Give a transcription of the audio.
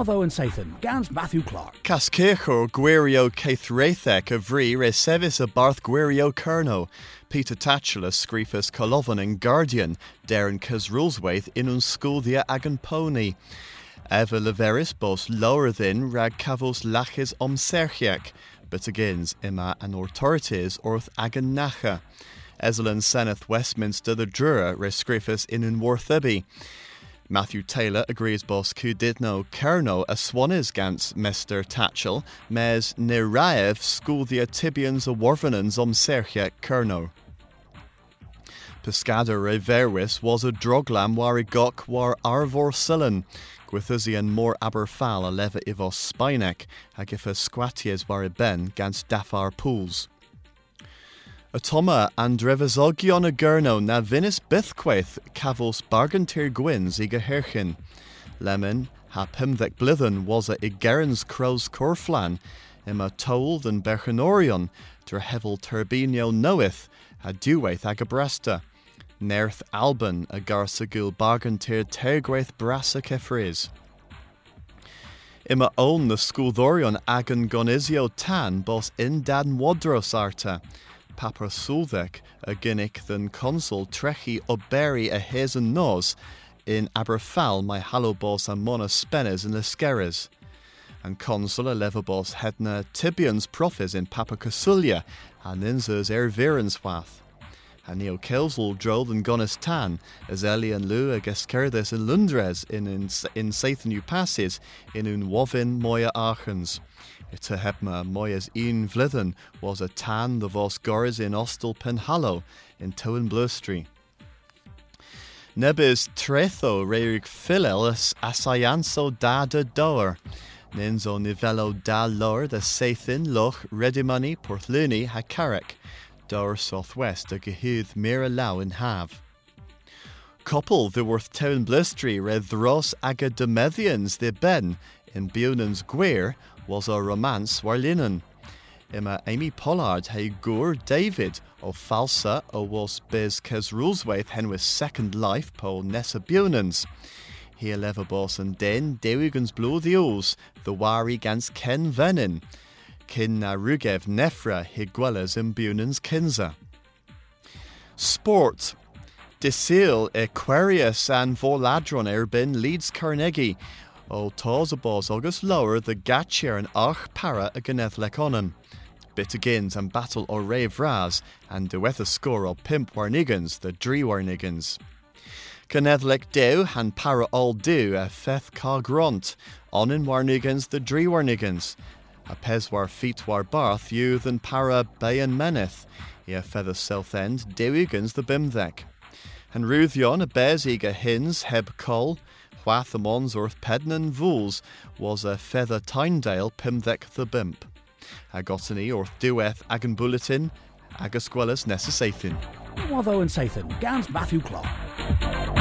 Watho and Sathan, Gans Matthew Clark. Cascirchor Guirio Caithraethec a Vri Resevis a Barth Guirio Kerno. Peter Tatchula Screefus Colovan and Guardian, Darren Casrulswaith in un Sculdia agan pony. Eva leveris bos lower rag cavos lachis om serchiac, but agains ima an authorities orth agan nacha. Ezelin senneth Westminster the Drura re Screefus in un Warthibi. Matthew Taylor agrees boss ku didno kerno a swanis gans Mr. Tatchell, mes school the Tibians a warvenans om serche kerno. Pescada reverwis was a droglam war i gok war arvor sullen, Gwithusian more aberfal a leva ivos spinek, hag if a squaties war i ben gans dafar pools. Atoma and drevazogion a gurno na vinis bithquaith cavos bargantir gwins i herchin. Lemon ha pimdec blithen was a igerins crows corflan, ima told than berchenorion, dra hevel turbinio knoweth, a duwaith agabresta. Nerth Alban a garsagul bargantir tergwaith brasa kefriz. Ima own the sculdorion agan gonizio tan bos in dan wadros arta. Papa Sulvek a ginnic than consul trechi oberi a hazen nos in Aberfal my halobos and mona spenes in Leskeres. And consul a levabos hedna tibians profis in Papa Casulia and inzers ervirenswath. And neo kelsel drold and gonis tan, as Eli and Lu a geskerdes in Lundres in in, in Sathan passes in un wovin moya achens. Ita hebma moyas een vlithen was a tan the vos goris in ostel penhallo in Towen Blustry. Nebis tretho reirig philelis asayanso da de doer. Ninzo nivello da lor the Sathin loch redimony porthluni ha carrick. Dower southwest a gehudd mira lau in have. Couple the worth town blistry red thros aga demedians the ben in Bunan's Gweir was a romance war linen. Ima Amy Pollard hey Gur David of falsa o was biz kes Ruleswaith hen with second life po Nessa Bunans. He leva boss and den Dewigans blow the oos, the wari gans Ken Venin. Kin na rugev nefra higuelas in Bunans kinza. Sport. Disil Aquarius and Voladron erbin leads Carnegie ó tásabás agus lower the gatchear an ach para a leconan. Bit agains and battle or rave ras, and dueth a score o pimp warnigans, the dree warnigans. Canedlec dew han para all do a feth ca gront, on in warnigans the dree warnigans. A pes war feet war barth youth and para bayan meneth, a feather south end dewigans the bimthek. And Ruthion a bears eager hins heb col, Whathamons orth pednan vools was a feather Tyndale pimdec the bimp. Agotany orth dueth agan bulletin, agasquelas necessathin. Watho and Sathan, Gans Matthew Clark.